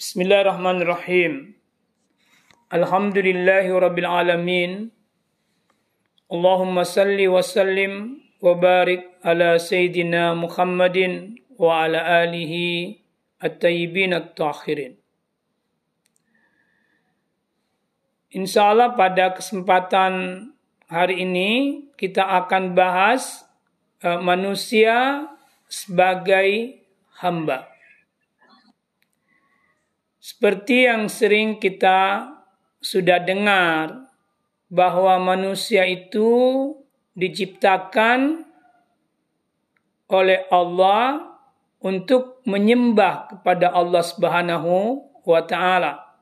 Bismillahirrahmanirrahim. Alhamdulillahi rabbil alamin. Allahumma salli wa sallim wa barik ala sayyidina Muhammadin wa ala alihi at-tayyibin at-tahirin. Insya Allah pada kesempatan hari ini kita akan bahas uh, manusia sebagai hamba. Seperti yang sering kita sudah dengar bahwa manusia itu diciptakan oleh Allah untuk menyembah kepada Allah Subhanahu wa taala.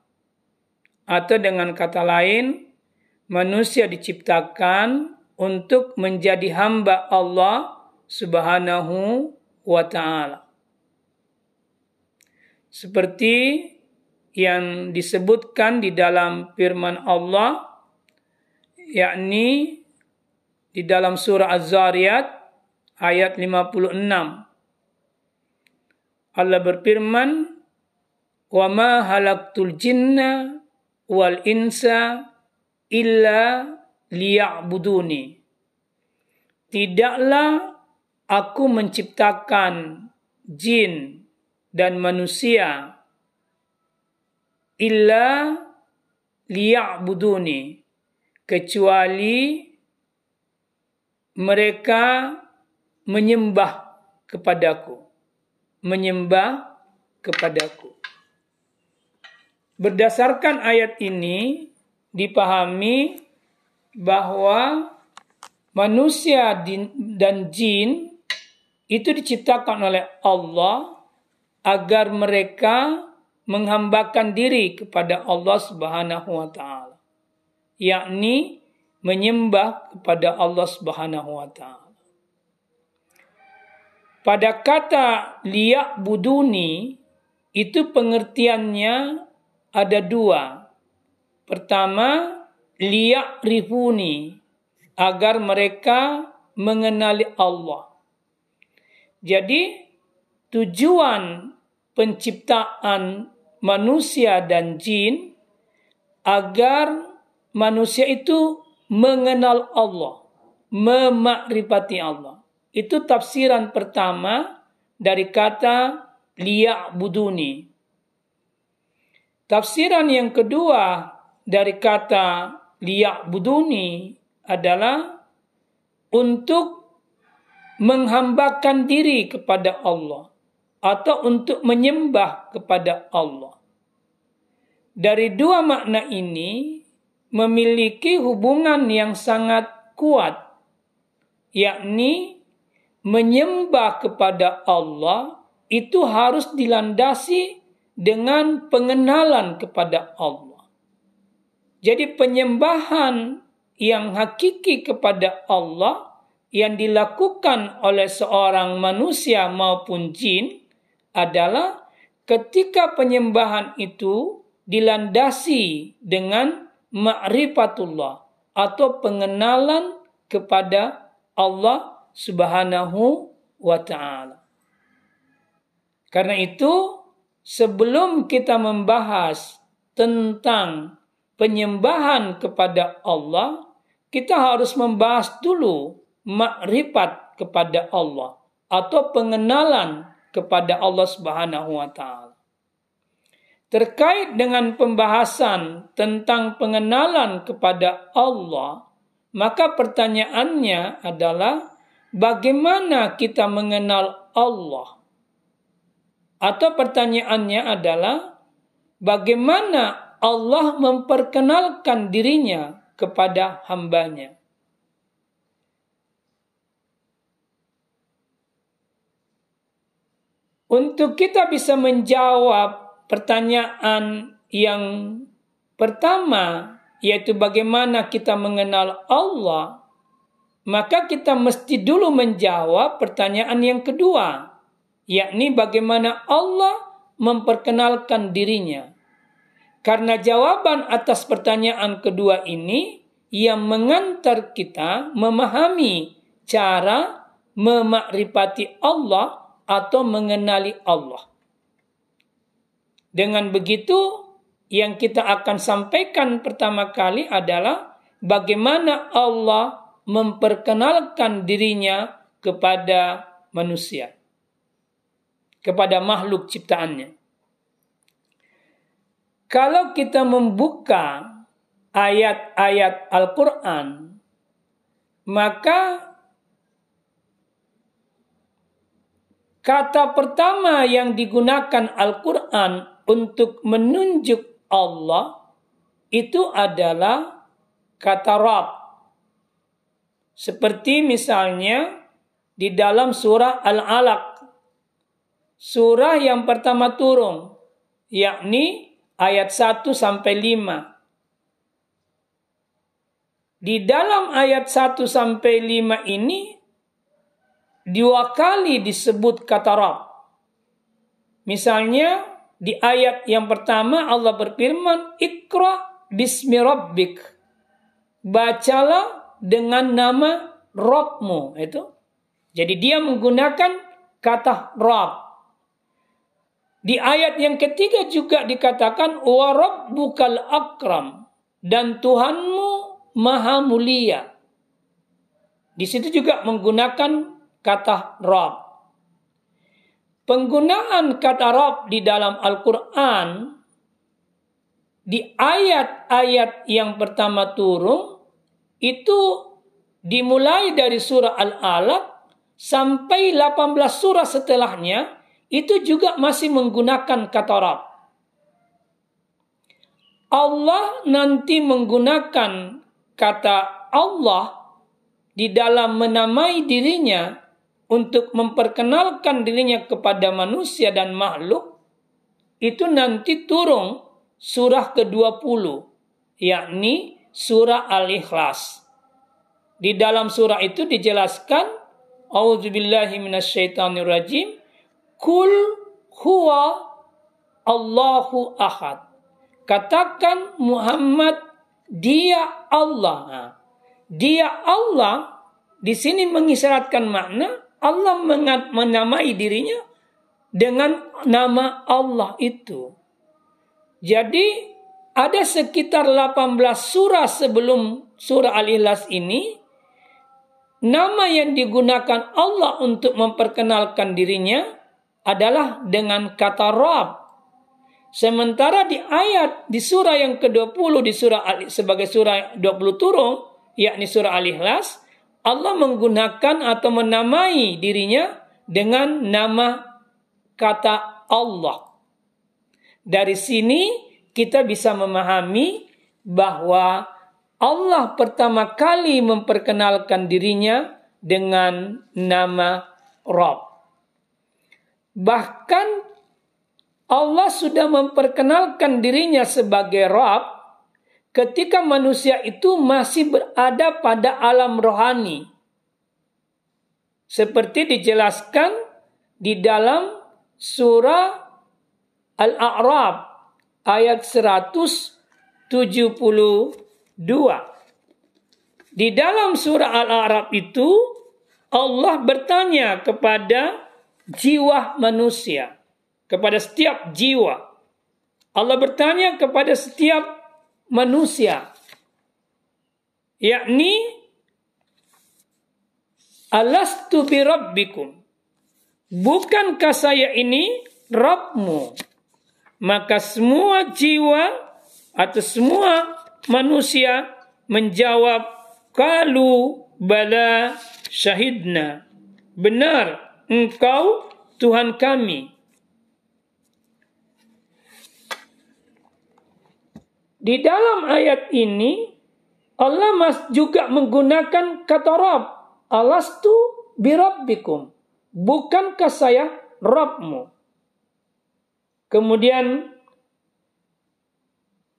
Atau dengan kata lain, manusia diciptakan untuk menjadi hamba Allah Subhanahu wa taala. Seperti yang disebutkan di dalam firman Allah yakni di dalam surah Az-Zariyat ayat 56 Allah berfirman wa ma halaktul jinna wal insa illa liya'buduni. Tidaklah aku menciptakan jin dan manusia illa liya'buduni. Kecuali mereka menyembah kepadaku. Menyembah kepadaku. Berdasarkan ayat ini dipahami bahwa manusia dan jin itu diciptakan oleh Allah agar mereka menghambakan diri kepada Allah Subhanahu wa taala yakni menyembah kepada Allah Subhanahu wa taala pada kata liyak buduni itu pengertiannya ada dua. Pertama, liyak rifuni agar mereka mengenali Allah. Jadi tujuan penciptaan manusia dan jin agar manusia itu mengenal Allah, memakrifati Allah. Itu tafsiran pertama dari kata liyak buduni. Tafsiran yang kedua dari kata liyak buduni adalah untuk menghambakan diri kepada Allah atau untuk menyembah kepada Allah. Dari dua makna ini memiliki hubungan yang sangat kuat, yakni menyembah kepada Allah itu harus dilandasi dengan pengenalan kepada Allah. Jadi penyembahan yang hakiki kepada Allah yang dilakukan oleh seorang manusia maupun jin adalah ketika penyembahan itu dilandasi dengan ma'rifatullah atau pengenalan kepada Allah Subhanahu wa taala. Karena itu sebelum kita membahas tentang penyembahan kepada Allah, kita harus membahas dulu makrifat kepada Allah atau pengenalan kepada Allah Subhanahu wa taala. Terkait dengan pembahasan tentang pengenalan kepada Allah, maka pertanyaannya adalah bagaimana kita mengenal Allah? Atau pertanyaannya adalah bagaimana Allah memperkenalkan dirinya kepada hambanya. Untuk kita bisa menjawab pertanyaan yang pertama, yaitu bagaimana kita mengenal Allah, maka kita mesti dulu menjawab pertanyaan yang kedua, yakni bagaimana Allah memperkenalkan dirinya. Karena jawaban atas pertanyaan kedua ini yang mengantar kita memahami cara memakrifati Allah atau mengenali Allah. Dengan begitu, yang kita akan sampaikan pertama kali adalah bagaimana Allah memperkenalkan dirinya kepada manusia, kepada makhluk ciptaannya. Kalau kita membuka ayat-ayat Al-Quran, maka kata pertama yang digunakan Al-Quran untuk menunjuk Allah itu adalah kata Rab. Seperti misalnya di dalam surah Al-Alaq. Surah yang pertama turun, yakni ayat 1 sampai 5. Di dalam ayat 1 sampai 5 ini dua kali disebut kata Rab. Misalnya di ayat yang pertama Allah berfirman, Ikra bismi rabbik. Bacalah dengan nama Rabbmu. Itu. Jadi dia menggunakan kata Rabb. Di ayat yang ketiga juga dikatakan wa rabbukal akram dan Tuhanmu maha mulia. Di situ juga menggunakan kata Rabb. Penggunaan kata Rabb di dalam Al-Quran di ayat-ayat yang pertama turun itu dimulai dari surah Al-Alaq sampai 18 surah setelahnya itu juga masih menggunakan kata Rab. Allah nanti menggunakan kata Allah di dalam menamai dirinya untuk memperkenalkan dirinya kepada manusia dan makhluk itu nanti turun surah ke-20 yakni surah Al-Ikhlas. Di dalam surah itu dijelaskan A'udzubillahi minasyaitonirrajim Kul huwa Allahu ahad. Katakan Muhammad dia Allah. Dia Allah di sini mengisyaratkan makna Allah menamai dirinya dengan nama Allah itu. Jadi ada sekitar 18 surah sebelum surah Al-Ikhlas ini nama yang digunakan Allah untuk memperkenalkan dirinya adalah dengan kata Rabb. Sementara di ayat di surah yang ke-20 di surah sebagai surah 20 turun yakni surah Al-Ikhlas Allah menggunakan atau menamai dirinya dengan nama kata Allah. Dari sini kita bisa memahami bahwa Allah pertama kali memperkenalkan dirinya dengan nama Rabb. Bahkan Allah sudah memperkenalkan dirinya sebagai Rabb ketika manusia itu masih berada pada alam rohani. Seperti dijelaskan di dalam surah Al-A'raf ayat 172. Di dalam surah Al-A'raf itu Allah bertanya kepada jiwa manusia, kepada setiap jiwa. Allah bertanya kepada setiap manusia, yakni Alastu bi rabbikum? Bukankah saya ini Rabbmu? Maka semua jiwa atau semua manusia menjawab kalu bala syahidna. Benar, Engkau Tuhan kami. Di dalam ayat ini Allah mas juga menggunakan kata Rabb. Alastu birabbikum. Bukankah saya Rabbmu? Kemudian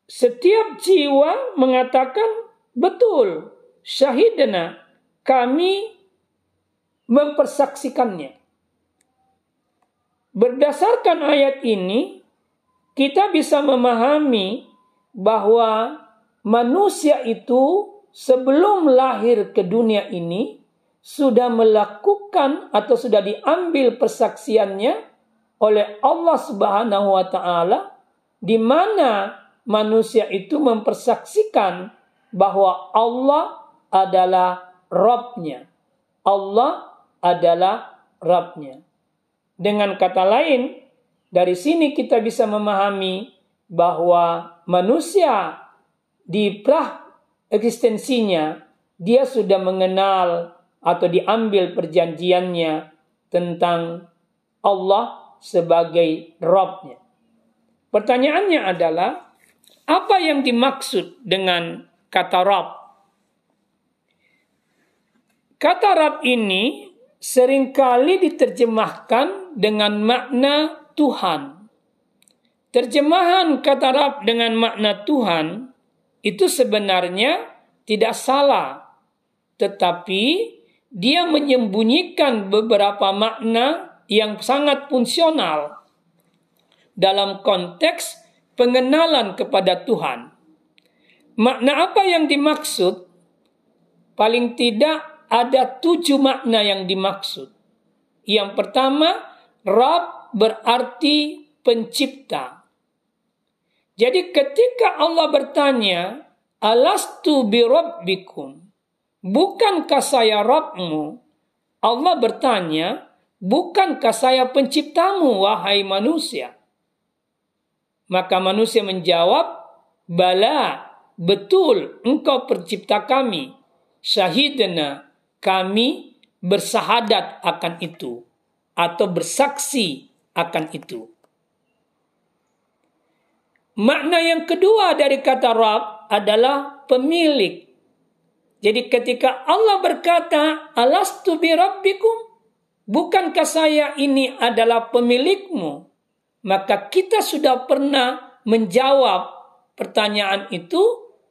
setiap jiwa mengatakan betul syahidana kami mempersaksikannya. Berdasarkan ayat ini, kita bisa memahami bahwa manusia itu sebelum lahir ke dunia ini sudah melakukan atau sudah diambil persaksiannya oleh Allah Subhanahu wa taala di mana manusia itu mempersaksikan bahwa Allah adalah Robnya. Allah adalah Robnya. Dengan kata lain, dari sini kita bisa memahami bahwa manusia di pra eksistensinya dia sudah mengenal atau diambil perjanjiannya tentang Allah sebagai Robnya. Pertanyaannya adalah, apa yang dimaksud dengan kata Rob? Kata Rob ini sering kali diterjemahkan dengan makna Tuhan. Terjemahan kata Rob dengan makna Tuhan itu sebenarnya tidak salah, tetapi dia menyembunyikan beberapa makna yang sangat fungsional dalam konteks pengenalan kepada Tuhan. Makna apa yang dimaksud? Paling tidak ada tujuh makna yang dimaksud. Yang pertama, Rab berarti pencipta. Jadi ketika Allah bertanya, Alastu bi rabbikum? Bukankah saya Rabbmu? Allah bertanya, bukankah saya penciptamu, wahai manusia? Maka manusia menjawab, Bala, betul engkau pencipta kami. Syahidna, kami bersahadat akan itu. Atau bersaksi akan itu. Makna yang kedua dari kata Rab adalah pemilik. Jadi ketika Allah berkata, Alastu bi rabbikum? Bukankah saya ini adalah pemilikmu? Maka kita sudah pernah menjawab pertanyaan itu,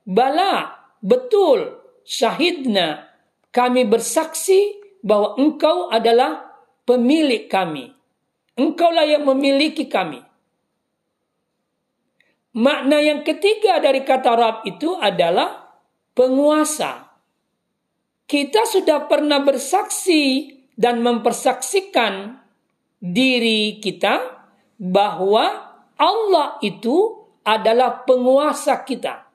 bala, betul, syahidna, kami bersaksi bahwa engkau adalah pemilik kami. Engkaulah yang memiliki kami. Makna yang ketiga dari kata Rab itu adalah penguasa. Kita sudah pernah bersaksi dan mempersaksikan diri kita bahwa Allah itu adalah penguasa kita.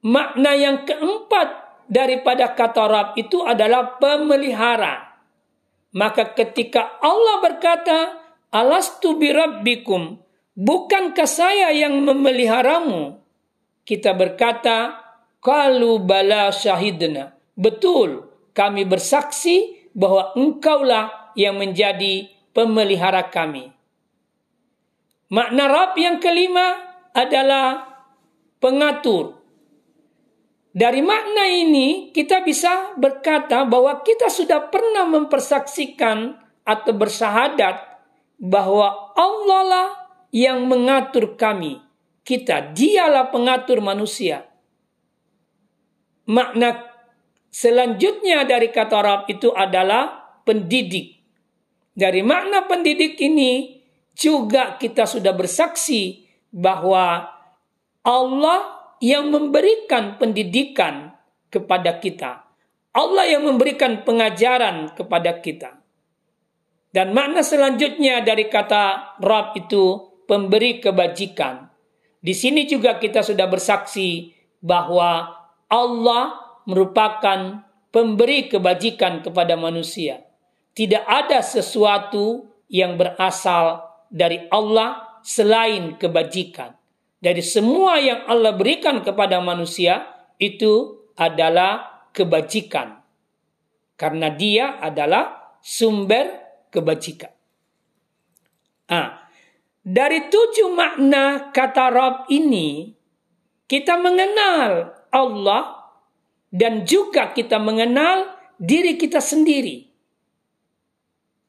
Makna yang keempat daripada kata Rab itu adalah pemelihara. Maka ketika Allah berkata, Alastu bi rabbikum, bukankah saya yang memeliharamu? Kita berkata, Kalu bala syahidna. Betul, kami bersaksi bahwa engkaulah yang menjadi pemelihara kami. Makna Rab yang kelima adalah pengatur. Dari makna ini kita bisa berkata bahwa kita sudah pernah mempersaksikan atau bersahadat bahwa Allah lah yang mengatur kami. Kita, dialah pengatur manusia. Makna selanjutnya dari kata Rab itu adalah pendidik. Dari makna pendidik ini juga kita sudah bersaksi bahwa Allah yang memberikan pendidikan kepada kita. Allah yang memberikan pengajaran kepada kita. Dan makna selanjutnya dari kata Rab itu pemberi kebajikan. Di sini juga kita sudah bersaksi bahwa Allah merupakan pemberi kebajikan kepada manusia tidak ada sesuatu yang berasal dari Allah selain kebajikan. Dari semua yang Allah berikan kepada manusia itu adalah kebajikan. Karena dia adalah sumber kebajikan. Ah, dari tujuh makna kata Rob ini, kita mengenal Allah dan juga kita mengenal diri kita sendiri.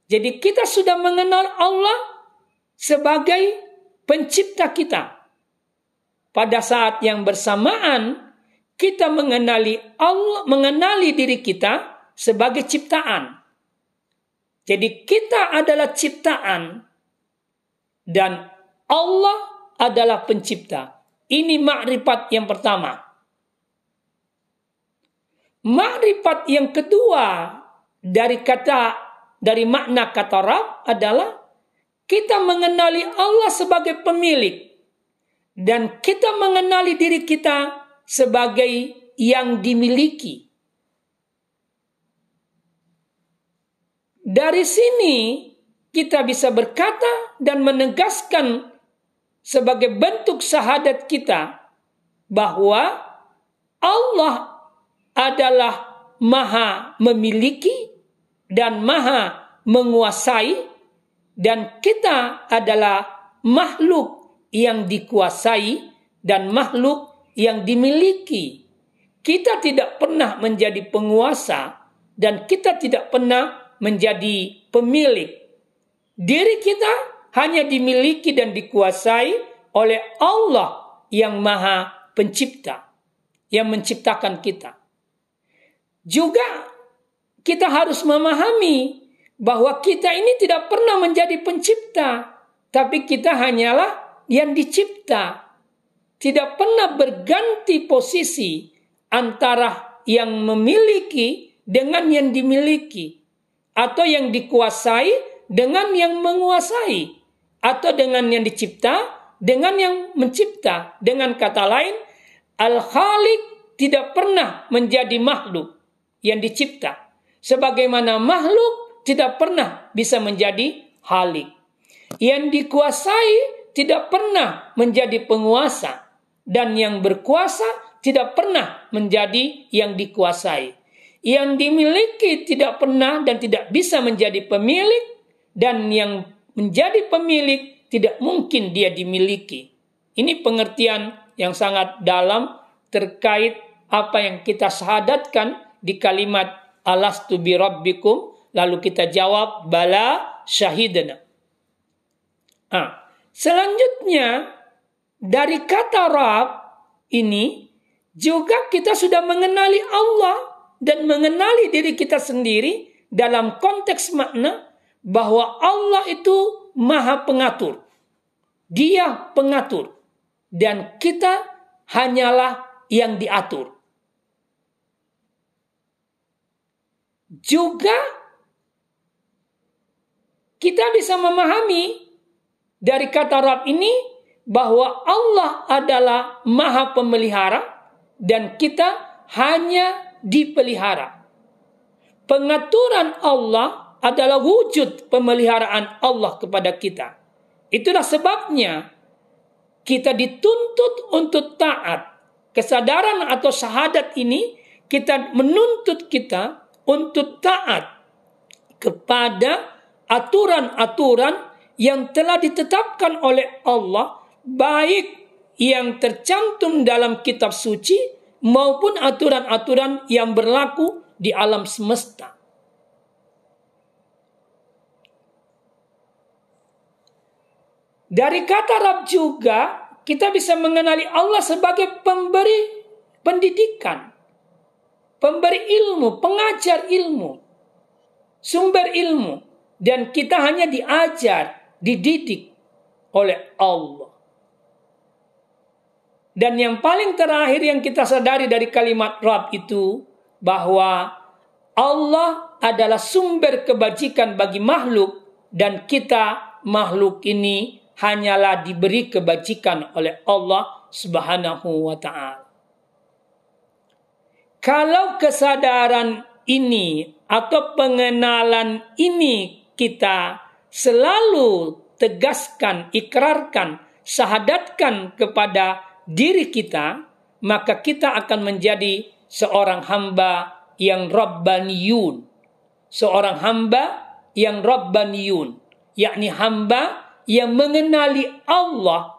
Jadi kita sudah mengenal Allah sebagai pencipta kita. Pada saat yang bersamaan kita mengenali Allah, mengenali diri kita sebagai ciptaan. Jadi kita adalah ciptaan dan Allah adalah pencipta. Ini makrifat yang pertama. Makrifat yang kedua dari kata dari makna kata Rab adalah kita mengenali Allah sebagai pemilik dan kita mengenali diri kita sebagai yang dimiliki. Dari sini kita bisa berkata dan menegaskan sebagai bentuk syahadat kita bahwa Allah adalah maha memiliki dan maha menguasai dan kita adalah makhluk yang dikuasai dan makhluk yang dimiliki. Kita tidak pernah menjadi penguasa dan kita tidak pernah menjadi pemilik. Diri kita hanya dimiliki dan dikuasai oleh Allah yang Maha Pencipta, yang menciptakan kita. Juga kita harus memahami bahwa kita ini tidak pernah menjadi pencipta, tapi kita hanyalah yang dicipta. Tidak pernah berganti posisi antara yang memiliki dengan yang dimiliki, atau yang dikuasai dengan yang menguasai, atau dengan yang dicipta dengan yang mencipta. Dengan kata lain, Al-Khaliq tidak pernah menjadi makhluk yang dicipta. Sebagaimana makhluk tidak pernah bisa menjadi halik. Yang dikuasai tidak pernah menjadi penguasa dan yang berkuasa tidak pernah menjadi yang dikuasai. Yang dimiliki tidak pernah dan tidak bisa menjadi pemilik dan yang menjadi pemilik tidak mungkin dia dimiliki. Ini pengertian yang sangat dalam terkait apa yang kita syahadatkan di kalimat alastu bi rabbikum Lalu kita jawab bala syahidna. Ah, selanjutnya dari kata Rab ini juga kita sudah mengenali Allah dan mengenali diri kita sendiri dalam konteks makna bahwa Allah itu maha pengatur. Dia pengatur dan kita hanyalah yang diatur. Juga kita bisa memahami dari kata Rab ini bahwa Allah adalah maha pemelihara dan kita hanya dipelihara. Pengaturan Allah adalah wujud pemeliharaan Allah kepada kita. Itulah sebabnya kita dituntut untuk taat. Kesadaran atau syahadat ini kita menuntut kita untuk taat kepada aturan-aturan yang telah ditetapkan oleh Allah baik yang tercantum dalam kitab suci maupun aturan-aturan yang berlaku di alam semesta. Dari kata Rab juga kita bisa mengenali Allah sebagai pemberi pendidikan, pemberi ilmu, pengajar ilmu, sumber ilmu dan kita hanya diajar, dididik oleh Allah. Dan yang paling terakhir yang kita sadari dari kalimat Rab itu bahwa Allah adalah sumber kebajikan bagi makhluk dan kita makhluk ini hanyalah diberi kebajikan oleh Allah Subhanahu wa taala. Kalau kesadaran ini atau pengenalan ini kita selalu tegaskan, ikrarkan, syahadatkan kepada diri kita, maka kita akan menjadi seorang hamba yang Rabbaniyun. Seorang hamba yang Rabbaniyun. Yakni hamba yang mengenali Allah.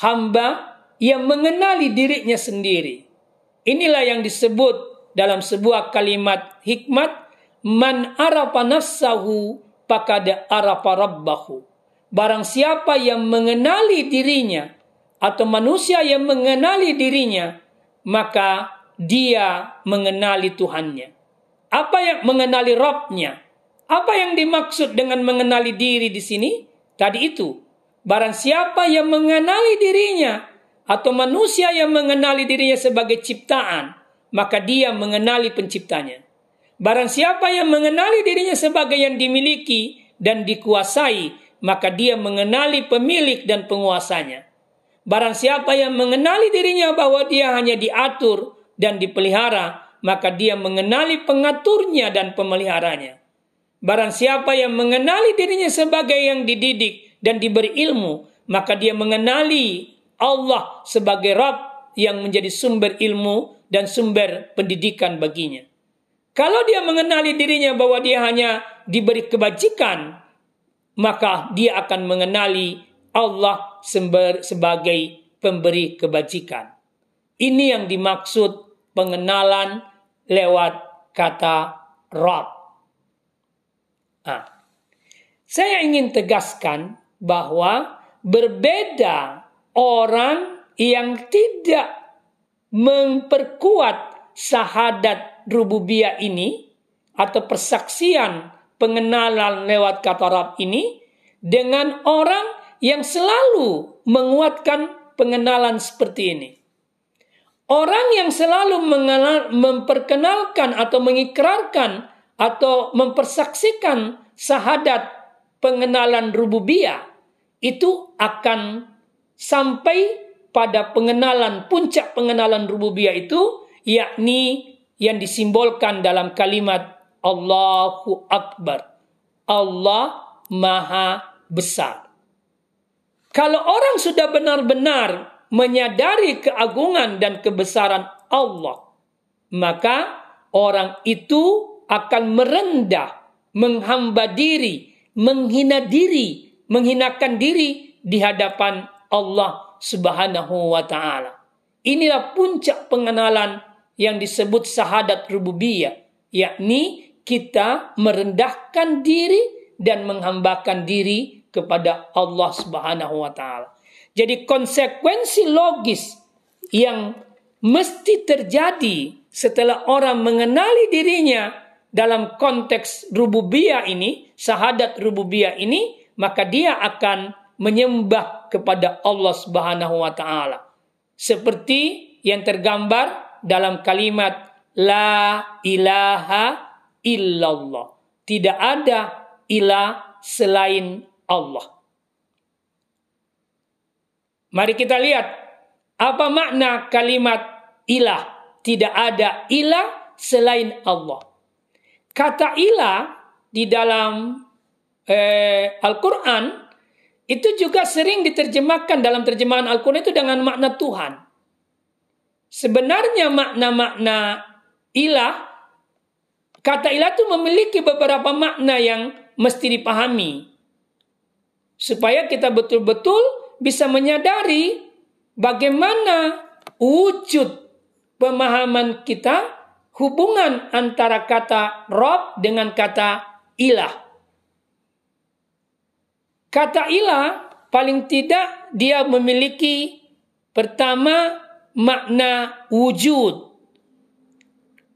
Hamba yang mengenali dirinya sendiri. Inilah yang disebut dalam sebuah kalimat hikmat. Man arafa nafsahu fakad arafa rabbahu. Barang siapa yang mengenali dirinya atau manusia yang mengenali dirinya, maka dia mengenali Tuhannya. Apa yang mengenali Rabbnya? Apa yang dimaksud dengan mengenali diri di sini? Tadi itu, barang siapa yang mengenali dirinya atau manusia yang mengenali dirinya sebagai ciptaan, maka dia mengenali penciptanya. Barang siapa yang mengenali dirinya sebagai yang dimiliki dan dikuasai, maka dia mengenali pemilik dan penguasanya. Barang siapa yang mengenali dirinya bahwa dia hanya diatur dan dipelihara, maka dia mengenali pengaturnya dan pemeliharanya. Barang siapa yang mengenali dirinya sebagai yang dididik dan diberi ilmu, maka dia mengenali Allah sebagai Rabb yang menjadi sumber ilmu dan sumber pendidikan baginya. Kalau dia mengenali dirinya bahwa dia hanya diberi kebajikan, maka dia akan mengenali Allah sebagai pemberi kebajikan. Ini yang dimaksud pengenalan lewat kata Rob. Nah, saya ingin tegaskan bahwa berbeda orang yang tidak memperkuat syahadat rububiyah ini atau persaksian pengenalan lewat kata Rob ini dengan orang yang selalu menguatkan pengenalan seperti ini. Orang yang selalu memperkenalkan atau mengikrarkan atau mempersaksikan syahadat pengenalan rububiyah itu akan sampai pada pengenalan puncak pengenalan rububiyah itu yakni yang disimbolkan dalam kalimat Allahu Akbar. Allah Maha Besar. Kalau orang sudah benar-benar menyadari keagungan dan kebesaran Allah, maka orang itu akan merendah, menghamba diri, menghina diri, menghinakan diri di hadapan Allah Subhanahu wa taala. Inilah puncak pengenalan yang disebut syahadat rububiyah, yakni kita merendahkan diri dan menghambakan diri kepada Allah Subhanahu wa taala. Jadi konsekuensi logis yang mesti terjadi setelah orang mengenali dirinya dalam konteks rububiyah ini, syahadat rububiyah ini, maka dia akan menyembah kepada Allah Subhanahu wa taala. Seperti yang tergambar dalam kalimat la ilaha illallah. Tidak ada ilah selain Allah. Mari kita lihat apa makna kalimat ilah. Tidak ada ilah selain Allah. Kata ilah di dalam eh, Al-Quran itu juga sering diterjemahkan dalam terjemahan Al-Quran itu dengan makna Tuhan. Sebenarnya makna-makna ilah, kata ilah itu memiliki beberapa makna yang mesti dipahami supaya kita betul-betul bisa menyadari bagaimana wujud pemahaman kita hubungan antara kata Rob dengan kata ilah. Kata ilah paling tidak dia memiliki pertama makna wujud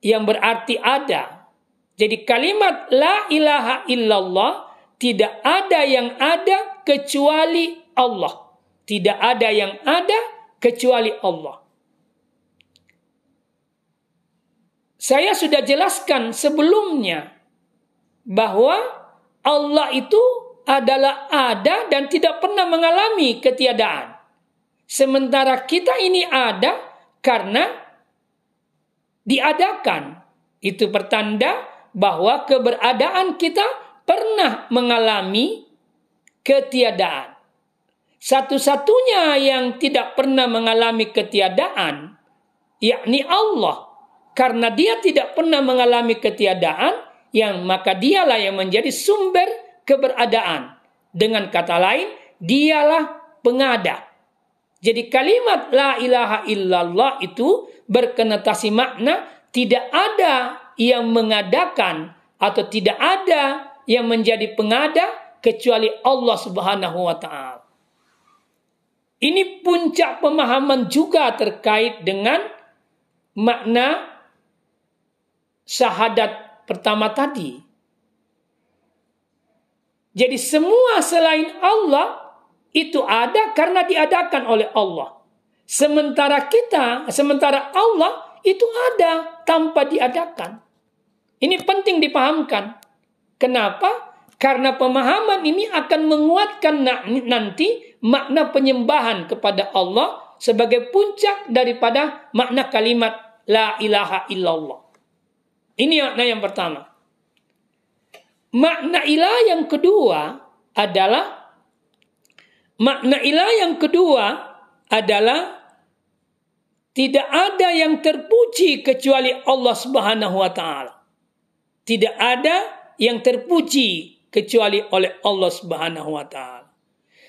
yang berarti ada. Jadi kalimat la ilaha illallah tidak ada yang ada kecuali Allah. Tidak ada yang ada kecuali Allah. Saya sudah jelaskan sebelumnya bahwa Allah itu adalah ada dan tidak pernah mengalami ketiadaan. Sementara kita ini ada karena diadakan. Itu pertanda bahwa keberadaan kita pernah mengalami ketiadaan. Satu-satunya yang tidak pernah mengalami ketiadaan, yakni Allah. Karena dia tidak pernah mengalami ketiadaan, yang maka dialah yang menjadi sumber keberadaan. Dengan kata lain, dialah pengada. Jadi kalimat la ilaha illallah itu berkenotasi makna tidak ada yang mengadakan atau tidak ada yang menjadi pengada kecuali Allah Subhanahu wa taala. Ini puncak pemahaman juga terkait dengan makna syahadat pertama tadi. Jadi semua selain Allah itu ada karena diadakan oleh Allah. Sementara kita, sementara Allah itu ada tanpa diadakan. Ini penting dipahamkan. Kenapa? Karena pemahaman ini akan menguatkan nanti makna penyembahan kepada Allah sebagai puncak daripada makna kalimat la ilaha illallah. Ini makna yang pertama. Makna ilah yang kedua adalah makna ilah yang kedua adalah tidak ada yang terpuji kecuali Allah Subhanahu wa taala. Tidak ada yang terpuji kecuali oleh Allah Subhanahu wa taala.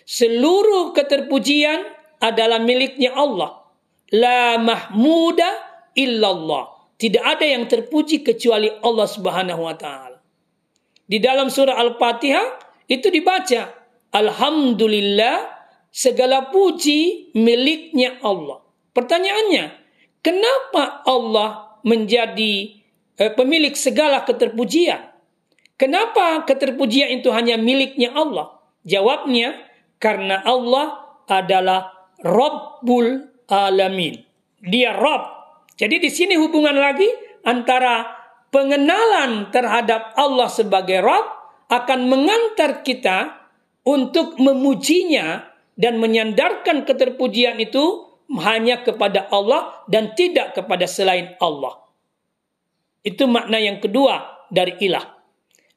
Seluruh keterpujian adalah miliknya Allah. La mahmuda illallah. Tidak ada yang terpuji kecuali Allah Subhanahu wa taala. Di dalam surah Al-Fatihah itu dibaca Alhamdulillah segala puji miliknya Allah. Pertanyaannya, kenapa Allah menjadi eh, pemilik segala keterpujian? Kenapa keterpujian itu hanya miliknya Allah? Jawabnya, karena Allah adalah Rabbul Alamin. Dia Rabb. Jadi di sini hubungan lagi antara pengenalan terhadap Allah sebagai Rabb akan mengantar kita untuk memujinya dan menyandarkan keterpujian itu hanya kepada Allah dan tidak kepada selain Allah. Itu makna yang kedua dari ilah.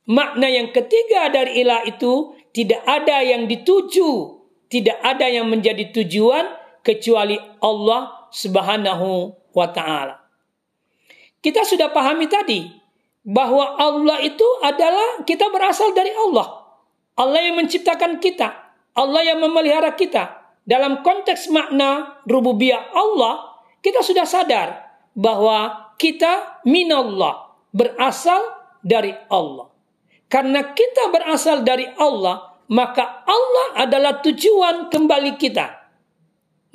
Makna yang ketiga dari ilah itu tidak ada yang dituju, tidak ada yang menjadi tujuan kecuali Allah Subhanahu wa taala. Kita sudah pahami tadi bahwa Allah itu adalah kita berasal dari Allah. Allah yang menciptakan kita, Allah yang memelihara kita, dalam konteks makna rububiyah Allah, kita sudah sadar bahwa kita minallah, berasal dari Allah. Karena kita berasal dari Allah, maka Allah adalah tujuan kembali kita.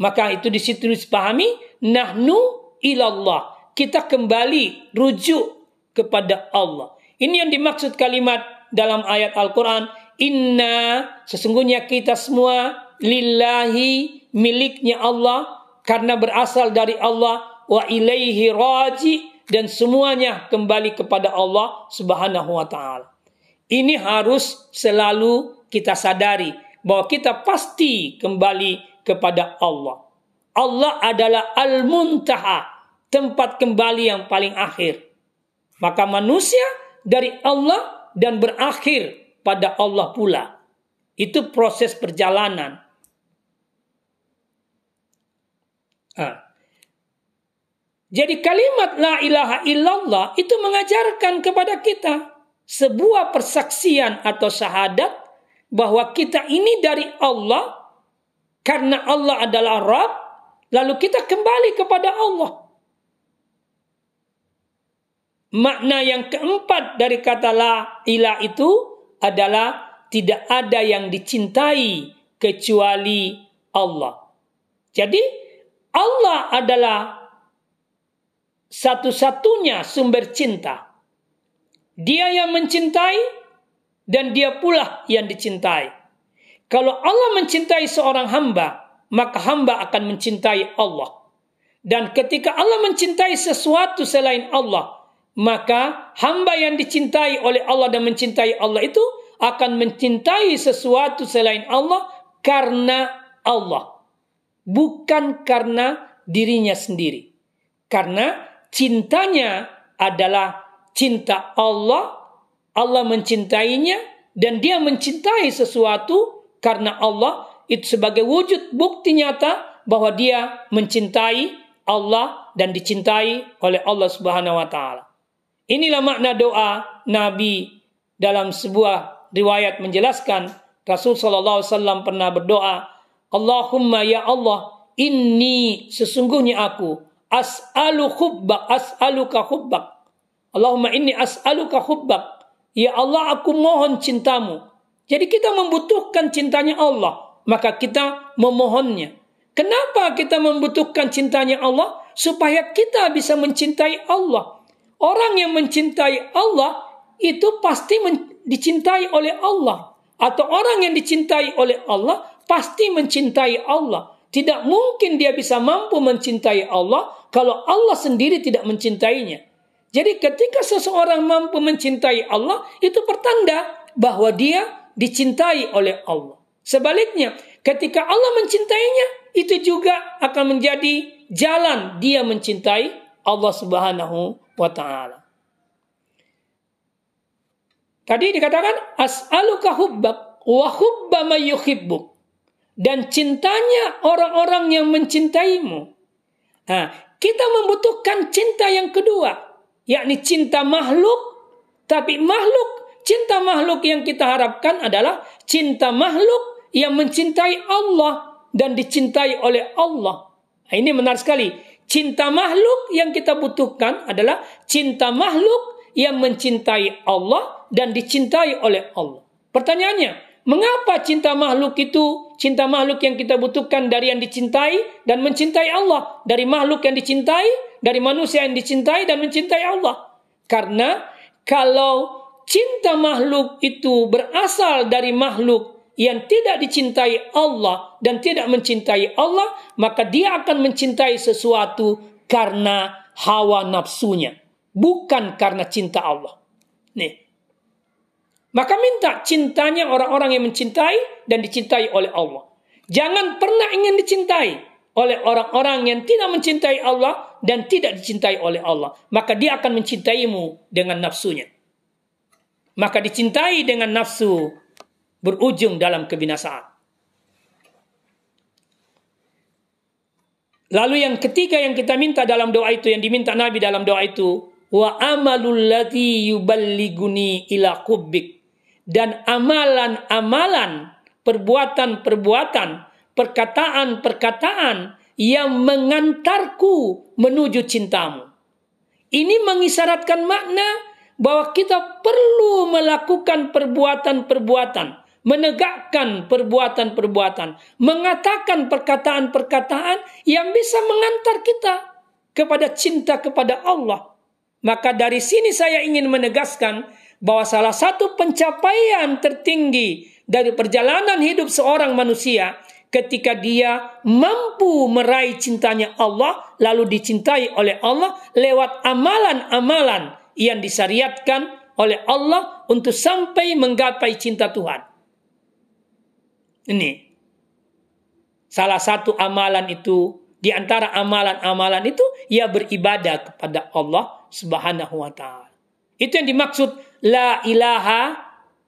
Maka itu di situ dipahami nahnu ilallah. Kita kembali rujuk kepada Allah. Ini yang dimaksud kalimat dalam ayat Al-Quran. Inna sesungguhnya kita semua lillahi miliknya Allah karena berasal dari Allah wa ilaihi raji dan semuanya kembali kepada Allah Subhanahu wa taala. Ini harus selalu kita sadari bahwa kita pasti kembali kepada Allah. Allah adalah al-muntaha, tempat kembali yang paling akhir. Maka manusia dari Allah dan berakhir pada Allah pula. Itu proses perjalanan. Ah. Jadi kalimat la ilaha illallah itu mengajarkan kepada kita sebuah persaksian atau syahadat bahwa kita ini dari Allah karena Allah adalah Rabb lalu kita kembali kepada Allah. Makna yang keempat dari kata la ilah itu adalah tidak ada yang dicintai kecuali Allah. Jadi Allah adalah satu-satunya sumber cinta. Dia yang mencintai dan dia pula yang dicintai. Kalau Allah mencintai seorang hamba, maka hamba akan mencintai Allah. Dan ketika Allah mencintai sesuatu selain Allah, maka hamba yang dicintai oleh Allah dan mencintai Allah itu akan mencintai sesuatu selain Allah karena Allah bukan karena dirinya sendiri. Karena cintanya adalah cinta Allah, Allah mencintainya dan dia mencintai sesuatu karena Allah itu sebagai wujud bukti nyata bahwa dia mencintai Allah dan dicintai oleh Allah Subhanahu wa taala. Inilah makna doa Nabi dalam sebuah riwayat menjelaskan Rasul sallallahu alaihi wasallam pernah berdoa Allahumma ya Allah, inni sesungguhnya aku as'alu hubbak, as'aluka hubbak. Allahumma inni as'aluka hubbak. Ya Allah, aku mohon cintamu. Jadi kita membutuhkan cintanya Allah, maka kita memohonnya. Kenapa kita membutuhkan cintanya Allah? Supaya kita bisa mencintai Allah. Orang yang mencintai Allah itu pasti dicintai oleh Allah. Atau orang yang dicintai oleh Allah pasti mencintai Allah. Tidak mungkin dia bisa mampu mencintai Allah kalau Allah sendiri tidak mencintainya. Jadi ketika seseorang mampu mencintai Allah, itu pertanda bahwa dia dicintai oleh Allah. Sebaliknya, ketika Allah mencintainya, itu juga akan menjadi jalan dia mencintai Allah Subhanahu wa taala. Tadi dikatakan as'aluka hubbak wa hubba ma yuhibbuk. Dan cintanya orang-orang yang mencintaimu. Nah, kita membutuhkan cinta yang kedua, yakni cinta makhluk, tapi makhluk, cinta makhluk yang kita harapkan adalah cinta makhluk yang mencintai Allah dan dicintai oleh Allah. Nah, ini menarik sekali. Cinta makhluk yang kita butuhkan adalah cinta makhluk yang mencintai Allah dan dicintai oleh Allah. Pertanyaannya, mengapa cinta makhluk itu cinta makhluk yang kita butuhkan dari yang dicintai dan mencintai Allah, dari makhluk yang dicintai, dari manusia yang dicintai dan mencintai Allah? Karena kalau cinta makhluk itu berasal dari makhluk yang tidak dicintai Allah dan tidak mencintai Allah, maka dia akan mencintai sesuatu karena hawa nafsunya bukan karena cinta Allah. Nih. Maka minta cintanya orang-orang yang mencintai dan dicintai oleh Allah. Jangan pernah ingin dicintai oleh orang-orang yang tidak mencintai Allah dan tidak dicintai oleh Allah. Maka dia akan mencintaimu dengan nafsunya. Maka dicintai dengan nafsu berujung dalam kebinasaan. Lalu yang ketiga yang kita minta dalam doa itu, yang diminta Nabi dalam doa itu, wa amalul ladzi yuballiguni ila kubbik dan amalan-amalan perbuatan-perbuatan perkataan-perkataan yang mengantarku menuju cintamu. Ini mengisyaratkan makna bahwa kita perlu melakukan perbuatan-perbuatan menegakkan perbuatan-perbuatan mengatakan perkataan-perkataan yang bisa mengantar kita kepada cinta kepada Allah maka dari sini saya ingin menegaskan bahwa salah satu pencapaian tertinggi dari perjalanan hidup seorang manusia ketika dia mampu meraih cintanya Allah lalu dicintai oleh Allah lewat amalan-amalan yang disyariatkan oleh Allah untuk sampai menggapai cinta Tuhan. Ini salah satu amalan itu di antara amalan-amalan itu ia beribadah kepada Allah Subhanahu wa taala. Itu yang dimaksud la ilaha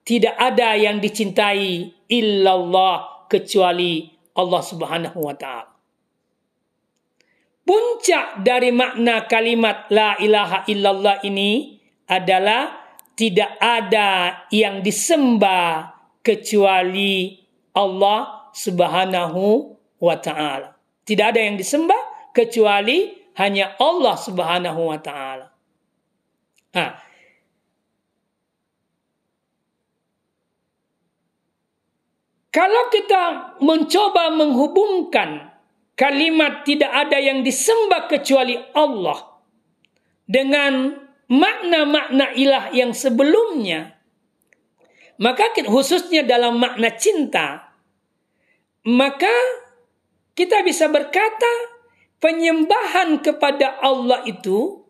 tidak ada yang dicintai illallah kecuali Allah Subhanahu wa taala. Puncak dari makna kalimat la ilaha illallah ini adalah tidak ada yang disembah kecuali Allah Subhanahu wa taala. Tidak ada yang disembah kecuali hanya Allah Subhanahu wa taala. Nah, kalau kita mencoba menghubungkan kalimat tidak ada yang disembah kecuali Allah dengan makna-makna ilah yang sebelumnya, maka khususnya dalam makna cinta, maka kita bisa berkata penyembahan kepada Allah itu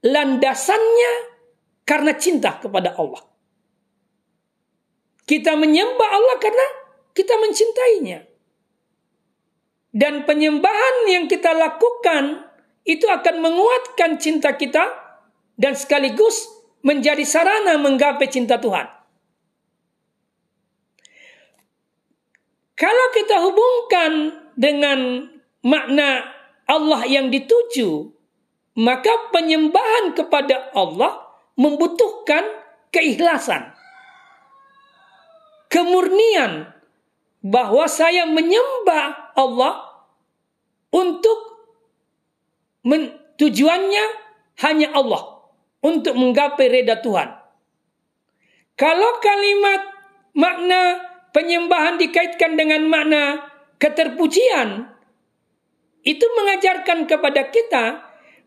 landasannya karena cinta kepada Allah. Kita menyembah Allah karena kita mencintainya. Dan penyembahan yang kita lakukan itu akan menguatkan cinta kita dan sekaligus menjadi sarana menggapai cinta Tuhan. Kalau kita hubungkan dengan makna Allah yang dituju, maka penyembahan kepada Allah membutuhkan keikhlasan. Kemurnian bahwa saya menyembah Allah untuk men, tujuannya hanya Allah untuk menggapai reda Tuhan. Kalau kalimat makna penyembahan dikaitkan dengan makna keterpujian, itu mengajarkan kepada kita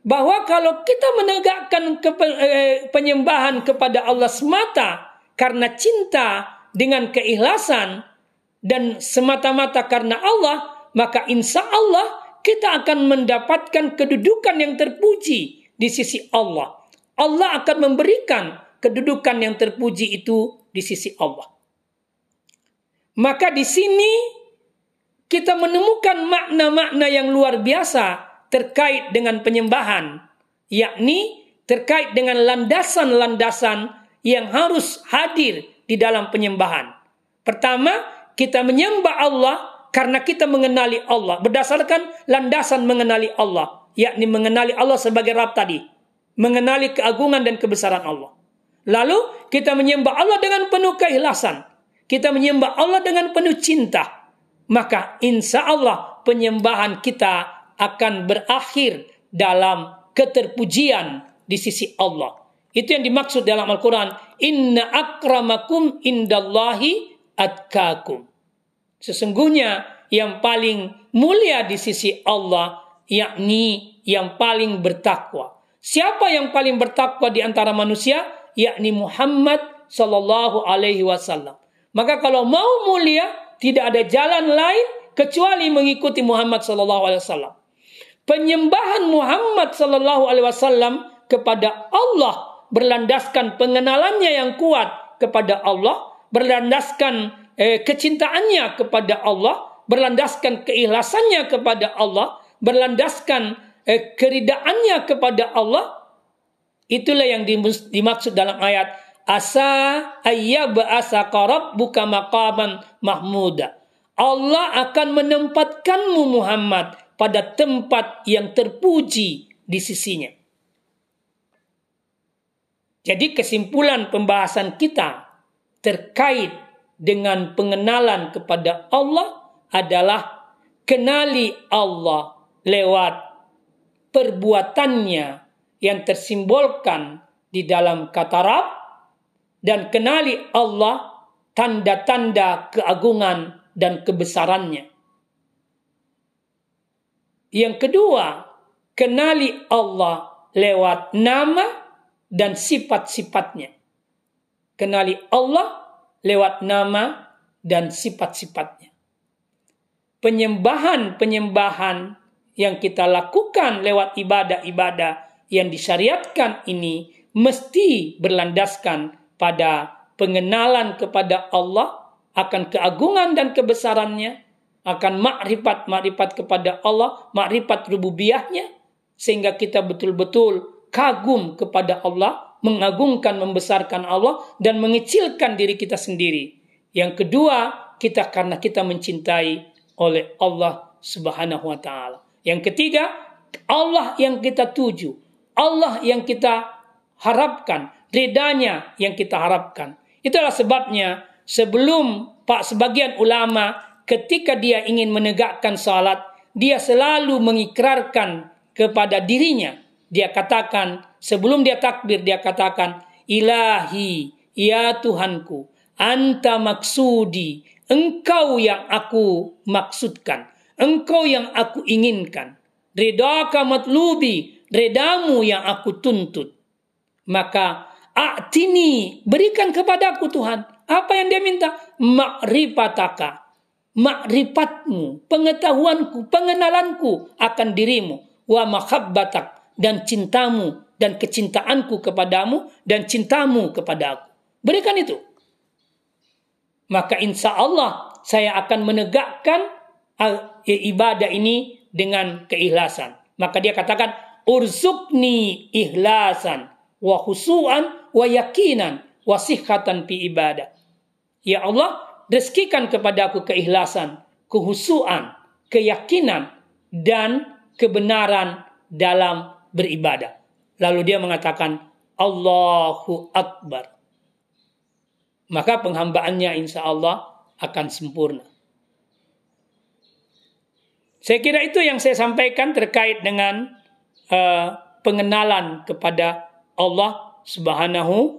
bahwa kalau kita menegakkan eh, penyembahan kepada Allah semata karena cinta dengan keikhlasan dan semata-mata karena Allah, maka insya Allah kita akan mendapatkan kedudukan yang terpuji di sisi Allah. Allah akan memberikan kedudukan yang terpuji itu di sisi Allah. Maka di sini kita menemukan makna-makna yang luar biasa terkait dengan penyembahan, yakni terkait dengan landasan-landasan yang harus hadir di dalam penyembahan. Pertama, kita menyembah Allah karena kita mengenali Allah berdasarkan landasan mengenali Allah, yakni mengenali Allah sebagai Rabb tadi, mengenali keagungan dan kebesaran Allah. Lalu kita menyembah Allah dengan penuh keikhlasan. Kita menyembah Allah dengan penuh cinta. Maka insya Allah penyembahan kita akan berakhir dalam keterpujian di sisi Allah. Itu yang dimaksud dalam Al-Quran. Inna akramakum indallahi atkakum. Sesungguhnya yang paling mulia di sisi Allah yakni yang paling bertakwa. Siapa yang paling bertakwa di antara manusia? yakni Muhammad sallallahu alaihi wasallam. Maka kalau mau mulia tidak ada jalan lain kecuali mengikuti Muhammad sallallahu alaihi wasallam. Penyembahan Muhammad sallallahu alaihi wasallam kepada Allah berlandaskan pengenalannya yang kuat kepada Allah, berlandaskan eh, kecintaannya kepada Allah, berlandaskan keikhlasannya kepada Allah, berlandaskan eh, keridaannya kepada Allah, Itulah yang dimaksud dalam ayat asa ayyab asa qarab buka maqaman mahmuda. Allah akan menempatkanmu Muhammad pada tempat yang terpuji di sisinya. Jadi kesimpulan pembahasan kita terkait dengan pengenalan kepada Allah adalah kenali Allah lewat perbuatannya yang tersimbolkan di dalam kata Rab dan kenali Allah tanda-tanda keagungan dan kebesarannya. Yang kedua, kenali Allah lewat nama dan sifat-sifatnya. Kenali Allah lewat nama dan sifat-sifatnya. Penyembahan-penyembahan yang kita lakukan lewat ibadah-ibadah yang disyariatkan ini mesti berlandaskan pada pengenalan kepada Allah akan keagungan dan kebesarannya, akan makrifat-makrifat kepada Allah, makrifat rububiyahnya, sehingga kita betul-betul kagum kepada Allah, mengagungkan, membesarkan Allah, dan mengecilkan diri kita sendiri. Yang kedua, kita karena kita mencintai oleh Allah Subhanahu wa taala. Yang ketiga, Allah yang kita tuju, Allah yang kita harapkan, ridanya yang kita harapkan. Itulah sebabnya sebelum Pak sebagian ulama ketika dia ingin menegakkan salat, dia selalu mengikrarkan kepada dirinya. Dia katakan, sebelum dia takbir, dia katakan, Ilahi, ya Tuhanku, Anta maksudi, Engkau yang aku maksudkan, Engkau yang aku inginkan. Ridaka matlubi, redamu yang aku tuntut. Maka A'tini, berikan kepadaku Tuhan. Apa yang dia minta? Ma'rifataka. Ma'rifatmu, pengetahuanku, pengenalanku akan dirimu. Wa makhabbatak, dan cintamu, dan kecintaanku kepadamu, dan cintamu kepada aku. Berikan itu. Maka insya Allah saya akan menegakkan ibadah ini dengan keikhlasan. Maka dia katakan, urzukni ihlasan wa khusuan wa yakinan wa sihhatan fi ibadah. Ya Allah, rezekikan kepadaku keikhlasan, kehusuan, keyakinan dan kebenaran dalam beribadah. Lalu dia mengatakan Allahu Akbar. Maka penghambaannya insya Allah akan sempurna. Saya kira itu yang saya sampaikan terkait dengan uh, pengenalan kepada Allah Subhanahu